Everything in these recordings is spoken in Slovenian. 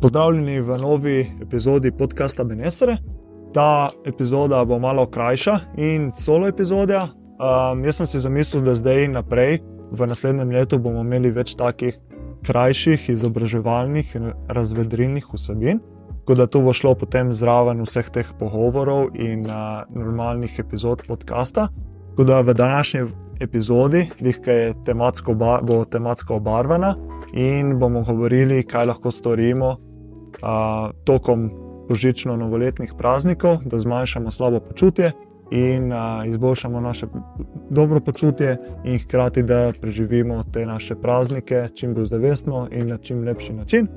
Pozdravljeni v novi epizodi podcasta Benesere. Ta epizoda bo malo krajša in solo epizoda. Um, jaz sem si zamislil, da zdaj naprej, v naslednjem letu, bomo imeli več takih krajših, izobraževalnih in razvedrilnih vsebin, kot da to bo šlo potem zraven vseh teh pogovorov in uh, normalnih epizod podcasta. Tako da v današnji epizodi, ki je tematsko, bo tematsko obarvana, in bomo govorili, kaj lahko storimo uh, tokom božično-novoletnih praznikov, da zmanjšamo slabo počutje in uh, izboljšamo naše dobro počutje, in hkrati da preživimo te naše praznike čim bolj zavestno in na čim lepši način.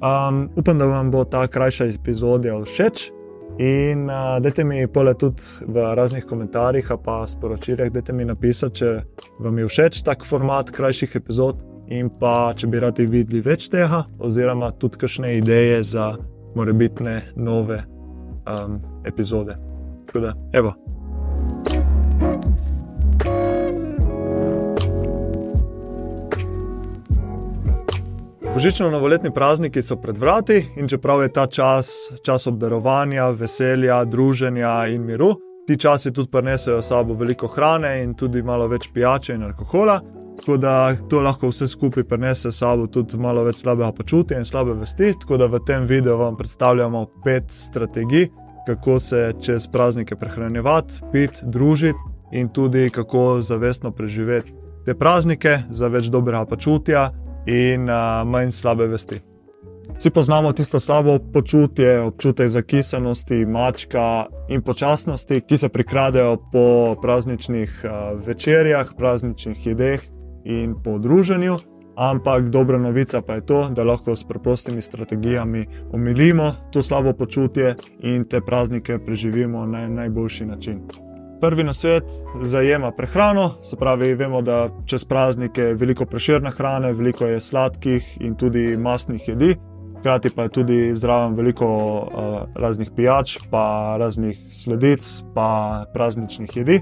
Um, upam, da vam bo ta krajša epizoda všeč. In uh, dajte mi pole tudi v raznih komentarjih, pa sporočilih, dajte mi napisati, če vam je všeč tak format krajših epizod, in pa če bi radi videli več tega, oziroma tudi kakšne ideje za morebitne nove um, epizode. Tako da, evo. Božično-novoletni prazniki so pred vrati in čeprav je ta čas, čas obdarovanja, veselja, druženja in miru, ti časi tudi prinesejo s sabo veliko hrane in tudi malo več pijače in alkohola, Tako da to lahko vse skupaj prenese s sabo tudi malo več slabega počutja in slabe vesti. Tako da v tem videu vam predstavljamo pet strategij, kako se čez praznike prehranjevati, piti, družiti in tudi kako zavestno preživeti te praznike za več dobrega počutja in uh, manj slabe vesti. Vsi poznamo tisto slabo počutje, občutek zakisanosti, mačka in počasnosti, ki se prikradejo po prazničnih večerjah, prazničnih jedeh in po druženju. Ampak dobra novica pa je to, da lahko s preprostimi strategijami omilimo to slabo počutje in te praznike preživimo na najboljši način. Prvi na svet zajema prehrano, se pravi, vemo, da čez praznike je veliko preširne hrane, veliko je sladkih in tudi masnih jedi, hkrati pa je tudi zraven veliko uh, raznih pijač, pa raznih sledic, pa prazničnih jedi.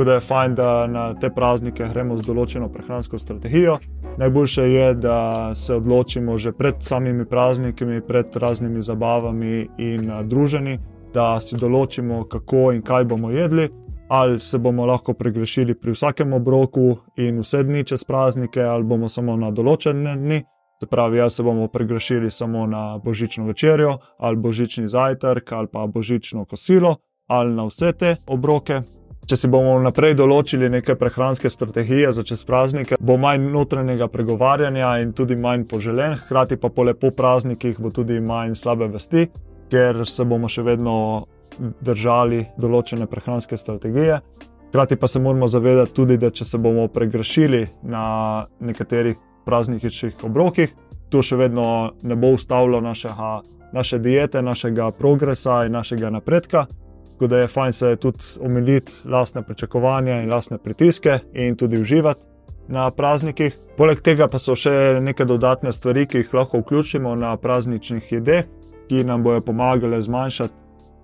Tako da je fajn, da na te praznike gremo z določeno prehransko strategijo. Najboljše je, da se odločimo že pred samimi prazniki, pred raznimi zabavami in druženji, da si določimo, kako in kaj bomo jedli, ali se bomo lahko pregrešili pri vsakem obroku in vse dni čez praznike, ali bomo samo na določene dni. Se pravi, ali se bomo pregrešili samo na božično večerjo, ali božični zajtrk, ali pa božično kosilo, ali na vse te obroke. Če si bomo vnaprej določili neke prehranske strategije za čez praznike, bo manj notranjega pregovarjanja in tudi manj poželen, hkrati pa po lepo praznikih bo tudi manj slabe vesti, ker se bomo še vedno držali določene prehranske strategije. Hkrati pa se moramo zavedati tudi, da če se bomo pregrešili na nekaterih prazničnih obrokih, to še vedno ne bo ustavilo našega, naše diete, našega progresa in našega napredka. Tako da je fajn se tudi omiliti lastne pričakovanja in lastne pritiske in tudi uživati na praznikih. Poleg tega pa so še neke dodatne stvari, ki jih lahko vključimo na prazničnih jedeh, ki nam bodo pomagale zmanjšati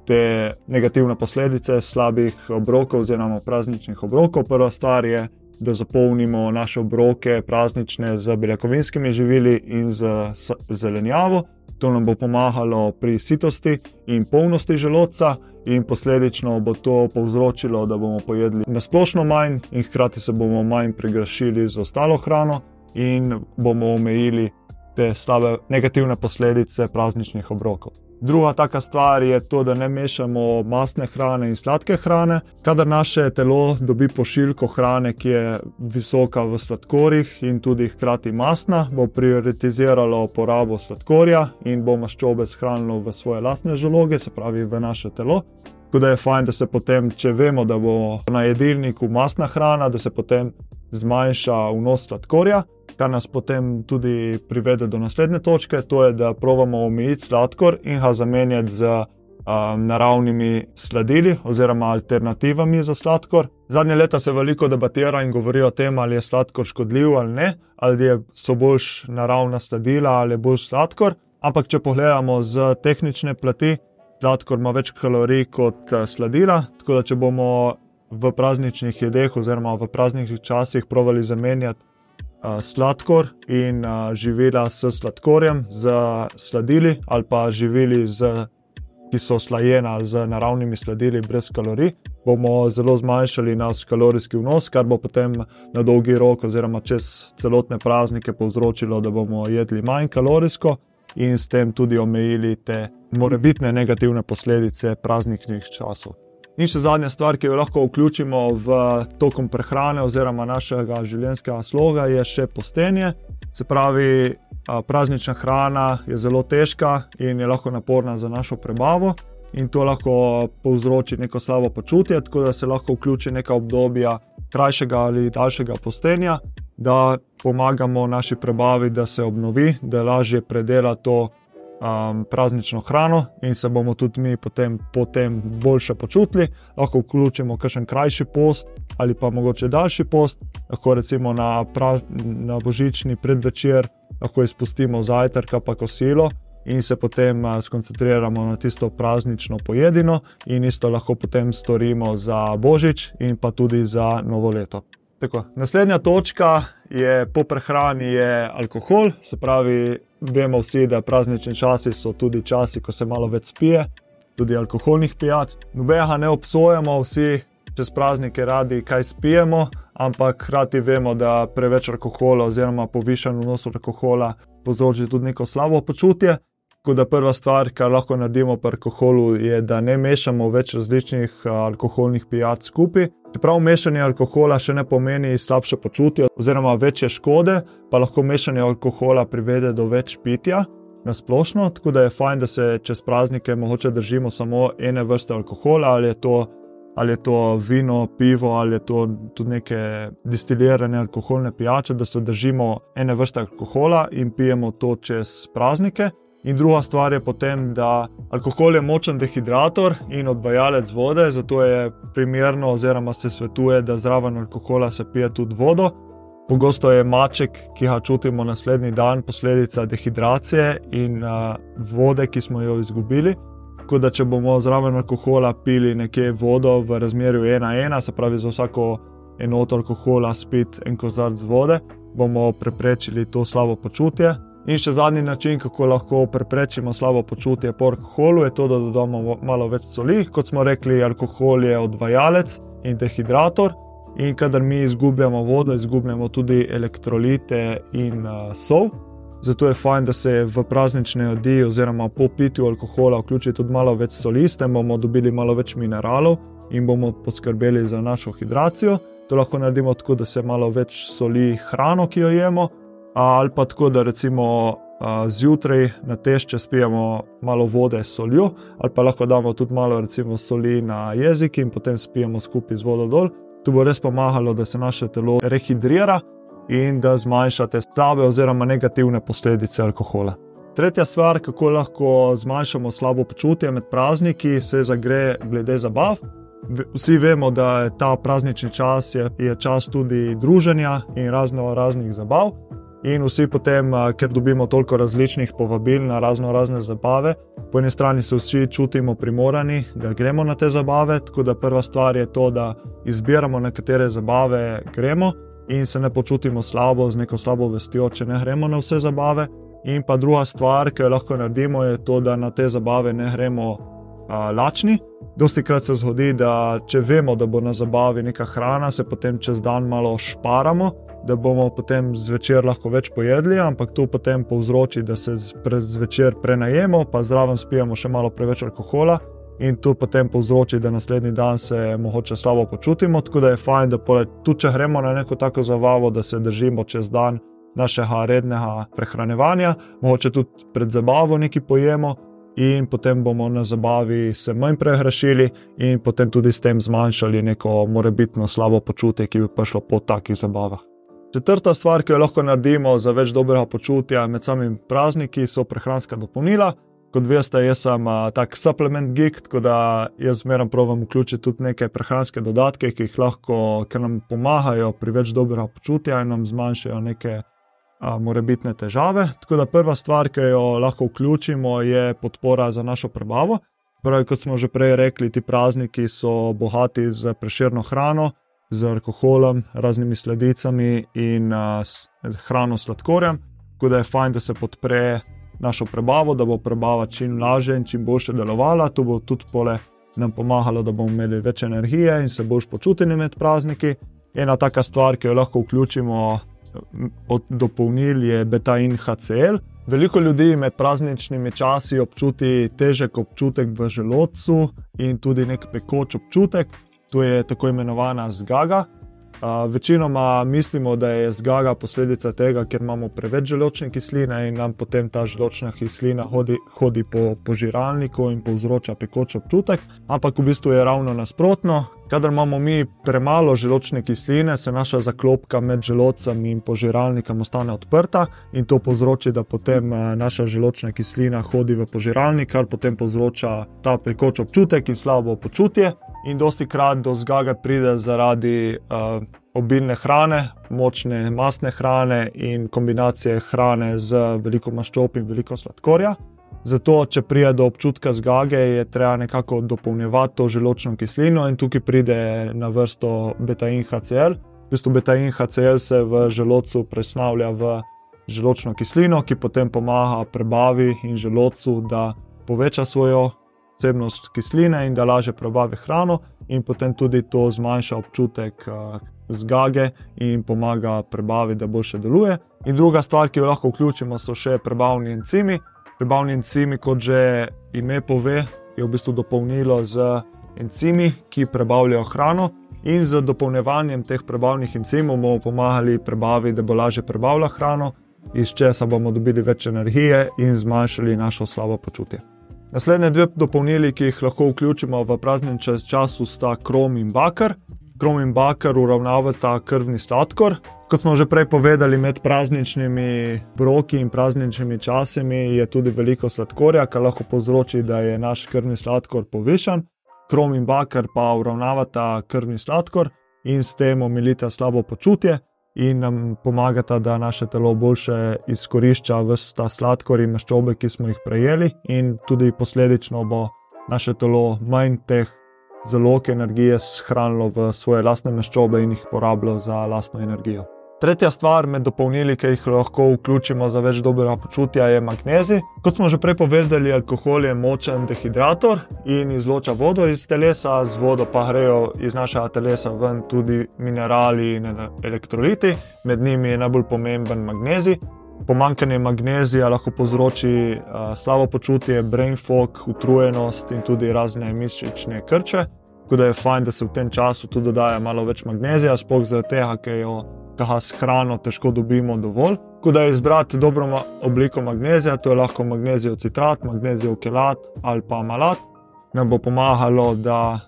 te negativne posledice slabih obrokov oziroma prazničnih obrokov. Prva stvar je, da zapolnimo naše obroke praznične z beljakovinskimi živili in z zelenjavo. To nam bo pomagalo pri sitosti in polnosti želodca, in posledično bo to povzročilo, da bomo pojedli na splošno manj, in hkrati se bomo manj pregrešili z ostalo hrano, in bomo omejili te slabe negativne posledice prazničnih obrokov. Druga taka stvar je to, da ne mešamo masne hrane in sladke hrane. Kadar naše telo dobi pošiljko hrane, ki je visoka v sladkorjih in tudi hkrati masna, bo prioritiziralo porabo sladkorja in bo maščobe shranilo v svoje lastne želoge, se pravi v naše telo. Tako da je fajn, da se potem, če vemo, da bo na jedilniku masna hrana, da se potem zmanjša vnos sladkorja kar nas potem tudi privede do naslednje točke, to je, da pravimo omejiti sladkor in ga zamenjati z um, naravnimi sladili oziroma alternativami za sladkor. Zadnje leta se veliko debatira in govori o tem, ali je sladkor škodljiv ali ne, ali je, so boljš naravna sladila ali je bolj sladkor. Ampak, če pogledamo z tehnične plati, sladkor ima več kalorij kot sladila. Tako da, če bomo v prazničnih jedeh oziroma v prazničnih časih provali zamenjati sladkor in uh, živila s sladkorjem, z sladili ali pa živili, z, ki so slajena z naravnimi sladili, brez kalorij, bomo zelo zmanjšali naš kalorijski vnos, kar bo potem na dolgi rok, oziroma čez celotne praznike, povzročilo, da bomo jedli manj kalorijsko in s tem tudi omejili te morebitne negativne posledice prazničnih časov. In še zadnja stvar, ki jo lahko vključimo v tokom prehrane oziroma našega življenjskega sloga, je še postenje. Se pravi, praznična hrana je zelo težka in je lahko naporna za našo prebavo. In to lahko povzroči neko slabo počutje, tako da se lahko vključi neka obdobja krajšega ali daljšega postenja, da pomagamo naši prebavi, da se obnovi, da lažje predela to um, praznično hrano in se bomo tudi mi potem, potem boljše počutili. Lahko vključimo kakšen krajši post ali pa mogoče daljši post, lahko recimo na, prav, na božični predvečer, lahko izpustimo zajtrk pa kosilo. In se potem skoncentriramo na tisto praznično pojedino, in isto lahko potem storimo za božič, in pa tudi za novo leto. Tako, naslednja točka je po prehrani, je alkohol. Se pravi, vemo vsi, da praznični časi so tudi časi, ko se malo več spije, tudi alkoholnih pijač. Nobenega ne obsojamo, vsi čez praznike radi kaj spijemo, ampak hkrati vemo, da preveč alkohola oziroma povišen vnos alkohola povzroči tudi neko slabo počutje. Tako da prva stvar, kar lahko naredimo pri alkoholu, je, da ne mešamo več različnih alkoholnih pijač skupaj. Čeprav mešanje alkohola še ne pomeni slabše počutje oziroma večje škode, pa lahko mešanje alkohola privede do več pitja na splošno. Tako da je fajn, da se čez praznike mogoče držimo samo ene vrste alkohola, ali je to, ali je to vino, pivo ali je to tudi neke distilirane alkoholne pijače, da se držimo ene vrste alkohola in pijemo to čez praznike. In druga stvar je potem, da alkohol je močen dehidrator in odvajalec vode, zato je primerno, oziroma se svetuje, da zraven alkohola se pije tudi vodo. Pogosto je maček, ki ga čutimo naslednji dan, posledica dehidracije in uh, vode, ki smo jo izgubili. Tako da, če bomo zraven alkohola pili nekje vodo v razmerju 1-1, se pravi za vsako enoto alkohola spiti en kozarc vode, bomo preprečili to slabo počutje. In še zadnji način, kako lahko preprečimo slabo počutje po alkoholu, je to, da dodamo malo več soli. Kot smo rekli, alkohol je odvajalec in dehidrator. In kadar mi izgubljamo vodo, izgubljamo tudi elektrolite in uh, sol. Zato je fajn, da se v praznične jedi, oziroma po pitju alkohola, vključi tudi malo več soli, s tem bomo dobili malo več mineralov in bomo poskrbeli za našo hidracijo. To lahko naredimo tako, da se malo več soli hrano, ki jo jemo, ali pa tako, da recimo zjutraj na tešče spijemo malo vode s soljo, ali pa lahko damo tudi malo recimo, soli na jezik in potem spijemo skupaj z vodo dol. To bo res pomagalo, da se naše telo rehidrira in da zmanjšate slabe oziroma negativne posledice alkohola. Tretja stvar, kako lahko zmanjšamo slabo počutje med prazniki, se zagre glede zabav. Vsi vemo, da je ta praznični čas je, je čas tudi druženja in razno raznih zabav. In vsi potem, ker dobimo toliko različnih povabil na razno razne zabave, po eni strani se vsi čutimo primorani, da gremo na te zabave. Tako da prva stvar je to, da izbiramo, na katere zabave gremo in se ne počutimo slabo, z neko slabo vestjo, če ne gremo na vse zabave. In pa druga stvar, ki jo lahko naredimo, je to, da na te zabave ne gremo a, lačni. Dosti krat se zgodi, da če vemo, da bo na zabavi neka hrana, se potem čez dan malo šparamo da bomo potem zvečer lahko več pojedli, ampak to potem povzroči, da se zvečer prenajemo, pa zraven spijemo še malo preveč alkohola. In to potem povzroči, da naslednji dan se morda slabo počutimo. Tako da je fajn, da tudi če gremo na neko tako zabavo, da se držimo čez dan našega rednega prehranevanja, morda tudi pred zabavo nekaj pojemo, in potem bomo na zabavi se manj prehrešili, in potem tudi s tem zmanjšali neko morebitno slabo počutje, ki bi prišlo po takih zabavah. Četrta stvar, ki jo lahko naredimo za več dobrega počutja med samimi prazniki, so prehranska dopolnila. Kot veste, jaz sem uh, tak supplement geek, tako da jaz zmeraj provodim vključiti tudi neke prehranske dodatke, ki jih lahko, ker nam pomagajo pri več dobrega počutja in nam zmanjšajo neke uh, morebitne težave. Tako da prva stvar, ki jo lahko vključimo, je podpora za našo prebavo. Pravi, kot smo že prej rekli, ti prazniki so bogati z preširno hrano z alkoholom, raznimi sladicami in uh, hrano sladkorjem. Tako da je fajn, da se podpre našo prebavo, da bo prebava čim lažje in čim boljše delovala. To bo tudi pole nam pomagalo, da bomo imeli več energije in se bolj počutili med prazniki. Ena taka stvar, ki jo lahko vključimo dopolnil, je beta in HCl. Veliko ljudi med prazničnimi časi občuti težek občutek v želodcu in tudi nek pekoč občutek, to je tako imenovana zgaga. Večinoma mislimo, da je zgaga posledica tega, ker imamo preveč želočne kisline in nam potem ta želočna kislina hodi, hodi po požiralniku in povzroča pekoč občutek. Ampak v bistvu je ravno nasprotno. Kadar imamo mi premalo želočne kisline, se naša zaklopka med želodcem in požiralnikom ostane odprta in to povzroči, da potem naša želočna kislina hodi v požiralnik, kar potem povzroča ta pekoč občutek in slabo počutje in dosti krat do zgage pride zaradi uh, obilne hrane, močne masne hrane in kombinacije hrane z veliko maščob in veliko sladkorja. Zato, če pride do občutka zgage, je treba nekako dopolnjevati to želočno kislino, in tukaj pride na vrsto beta-in HCl. V bistvu beta-in HCl se v želodcu presnavlja v želočno kislino, ki potem pomaga prebavi in želodcu, da poveča svojo vsebnost kisline in da lažje prebavi hrano, in potem tudi to zmanjša občutek uh, zgage in pomaga prebavi, da boljše deluje. In druga stvar, ki jo lahko vključimo, so še prebavni encimi. Prebavni encimi, kot že ime pove, je v bistvu dopolnilo z encimi, ki prebavljajo hrano. In z dopolnjevanjem teh prebavnih encimov bomo pomagali prebavi, da bo lažje prebavljala hrano, iz česa bomo dobili več energije in zmanjšali našo slabo počutje. Naslednje dve dopolnili, ki jih lahko vključimo v praznični čas, času, sta krom in bakar. Krom in bakar uravnavata krvni sladkor. Kot smo že prej povedali, med prazničnimi broki in prazničnimi časami je tudi veliko sladkorja, kar lahko povzroči, da je naš krvni sladkor povišen. Krom in bakar pa uravnavata krvni sladkor in s tem omilita slabo počutje in nam pomagata, da naše telo boljše izkorišča vse ta sladkor in maščobe, ki smo jih prejeli, in tudi posledično bo naše telo manj teh zalog energije shranilo v svoje lastne maščobe in jih porabilo za lastno energijo. Tretja stvar med dopolnili, ki jih lahko vključimo za več dobrega počutja, je magnezij. Kot smo že prej povedali, alkohol je močen dehidrator in izloča vodo iz telesa, z vodo pa grejo iz našega telesa ven tudi minerali in elektroliti, med njimi je najbolj pomemben magnezij. Pomankanje magnezija lahko povzroči uh, slabo počutje, brain fog, utrujenost in tudi razne mišične krče. Tako da je fajn, da se v tem času tudi dodaja malo več magnezija, sploh zaradi tega, ker jo ga s hrano težko dobimo dovolj. Ko da je izbrati dobro obliko magnezija, to je lahko magnezijev citrat, magnezijev kelat ali pa malat, nam bo pomagalo, da,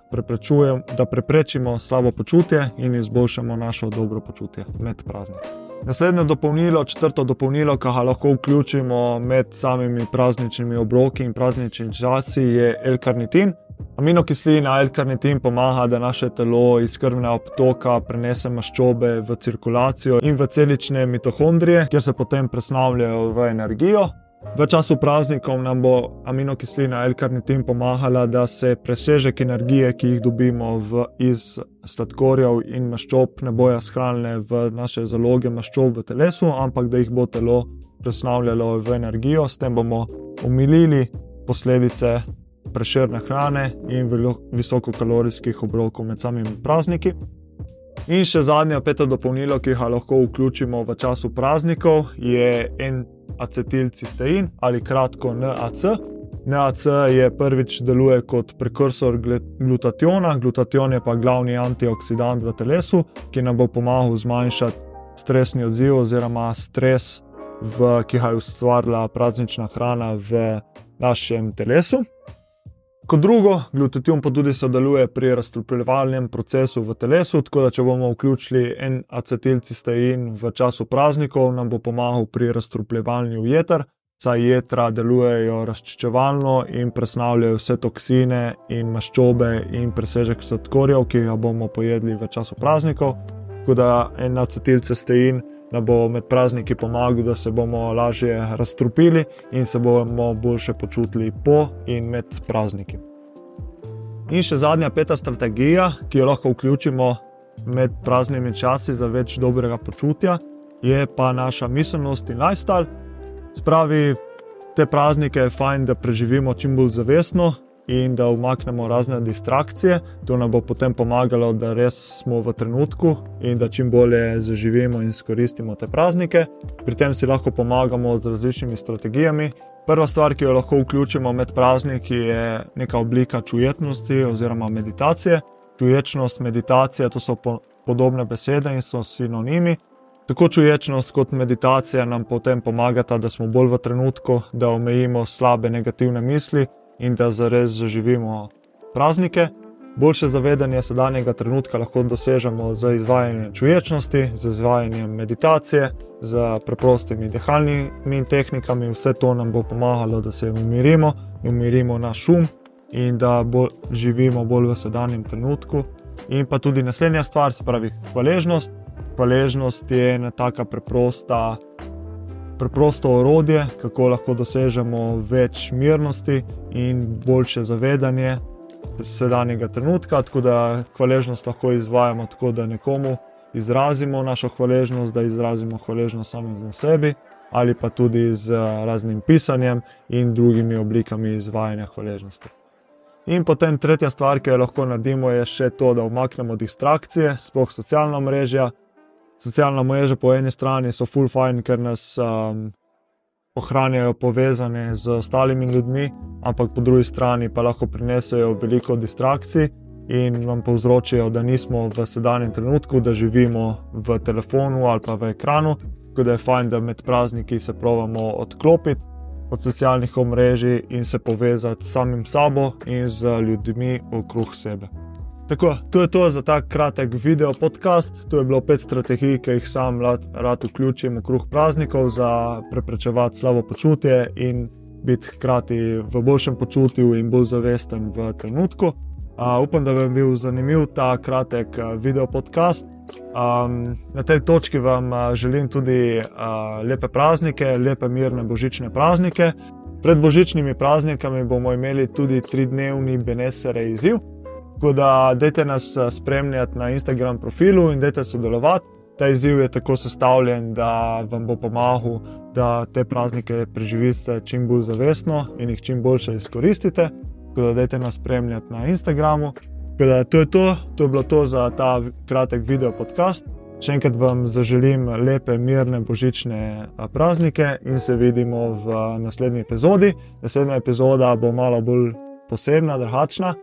da preprečimo slabo počutje in izboljšamo naše dobro počutje med prazniki. Naslednje dopolnilo, četrto dopolnilo, ki ga lahko vključimo med samimi prazničnimi obroki in prazničnimi časi, je L-karnitin. Aminokislina L-karnitin pomaga, da naše telo iz krvnega obtoka prenese maščobe v cirkulacijo in v celične mitohondrije, kjer se potem presnavljajo v energijo. V času praznikov nam bo aminokislina L-karnitin pomagala, da se presežek energije, ki jih dobimo v, iz sladkorjev in maščob, ne bojo shranjene v naše zaloge maščob v telesu, ampak da jih bo telo presnavljalo v energijo, s tem bomo umilili posledice preširne hrane in visokokalorijskih obrokov med samimi prazniki. In še zadnje, peto dopolnilo, ki ga lahko vključimo v času praznikov, je en acetilcistein ali kratko NAC. NAC je prvič deluje kot prekursor glutationa, glutation je pa glavni antioksidant v telesu, ki nam bo pomagal zmanjšati stresni odziv oziroma stres, v, ki ga je ustvarila praznična hrana v našem telesu. Kot drugo, glutation pa tudi sodeluje pri razstrupljevalnem procesu v telesu, tako da če bomo vključili en acetilcistein v času praznikov, nam bo pomagal pri razstrupljevanju jeter, saj jedra delujejo razčiščevalno in presnavljajo vse toksine in maščobe in presežek sladkorjev, ki ga bomo pojedli v času praznikov. Tako da en acetilcistein da bo med prazniki pomagal, da se bomo lažje razstrupili in se bomo boljše počutili po in med prazniki. In še zadnja, peta strategija, ki jo lahko vključimo med praznimi časi za več dobrega počutja, je pa naša miselnost in lifestyle. Spravi, te praznike je fajn, da preživimo čim bolj zavestno in da umaknemo razne distrakcije. To nam bo potem pomagalo, da res smo v trenutku in da čim bolje zaživimo in izkoristimo te praznike. Pri tem si lahko pomagamo z različnimi strategijami. Prva stvar, ki jo lahko vključimo med prazniki, je neka oblika čujetnosti oziroma meditacije. Čuječnost, meditacija, to so po, podobne besede in so sinonimi. Tako čuječnost kot meditacija nam potem pomagata, da smo bolj v trenutku, da omejimo slabe negativne misli in da zares zaživimo praznike. Boljše zavedanje sedanjega trenutka lahko dosežemo z izvajanjem čuječnosti, z izvajanjem meditacije, z preprostimi dihalnimi tehnikami. Vse to nam bo pomagalo, da se umirimo, umirimo naš šum in da bolj živimo bolj v sedanjem trenutku. In pa tudi naslednja stvar, se pravi hvaležnost. Hvaležnost je ena taka preprosta preprosto orodje, kako lahko dosežemo več mirnosti in boljše zavedanje sedanjega trenutka. Tako da hvaležnost lahko izvajamo tako, da nekomu izrazimo našo hvaležnost, da izrazimo hvaležnost samemu sebi, ali pa tudi z raznim pisanjem in drugimi oblikami izvajanja hvaležnosti. In potem tretja stvar, ki jo lahko naredimo, je še to, da umaknemo distrakcije, sploh socialna mreža, socialna mreža po eni strani so full fine, ker nas um, ohranjajo povezane z ostalimi ljudmi, ampak po drugi strani pa lahko prinesejo veliko distrakcij in nam povzročijo, da nismo v sedanjem trenutku, da živimo v telefonu ali pa v ekranu. Tako da je fajn, da med prazniki se pravimo odklopiti od socialnih omrežij in se povezati s samim sabo in z ljudmi okrog sebe. Tako, to je to za ta kratek video podcast. To je bilo pet strategij, ki jih sam rad, vključim v kruh praznikov za preprečevati slabo počutje in biti hkrati v boljšem počutju in bolj zavesten v trenutku. Uh, upam, da vam je bil zanimiv ta kratek video podcast. Um, na tej točki vam želim tudi uh, lepe praznike, lepe mirne božične praznike. Pred božičnimi praznikami bomo imeli tudi tridnevni Benesere izziv. Tako da, dajte nas eh, spremljati na Instagram profilu in dajte sodelovati. Ta izziv je tako sestavljen, da vam bo pomagal, da te praznike preživite čim bolj zavestno in jih čim boljše izkoristite. Tako da, dajte nas spremljati na Instagramu. Da, to je to, to je bilo to za ta kratek video podcast. Še enkrat vam zaželim lepe, mirne božične eh, praznike in se vidimo v naslednji epizodi. Naslednja epizoda bo malo bolj posebna, drugačna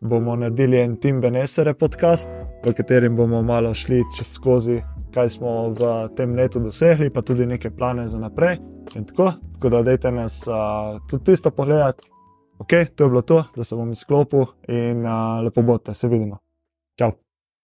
bomo naredili en Tim Benesere podcast, v katerem bomo malo šli čez skozi, kaj smo v tem letu dosegli, pa tudi neke plane za naprej. Tako, tako da, dajte nas uh, tudi tisto pogledati. Ok, to je bilo to, da se bom izklopil in uh, lepo bote, se vidimo. Ciao.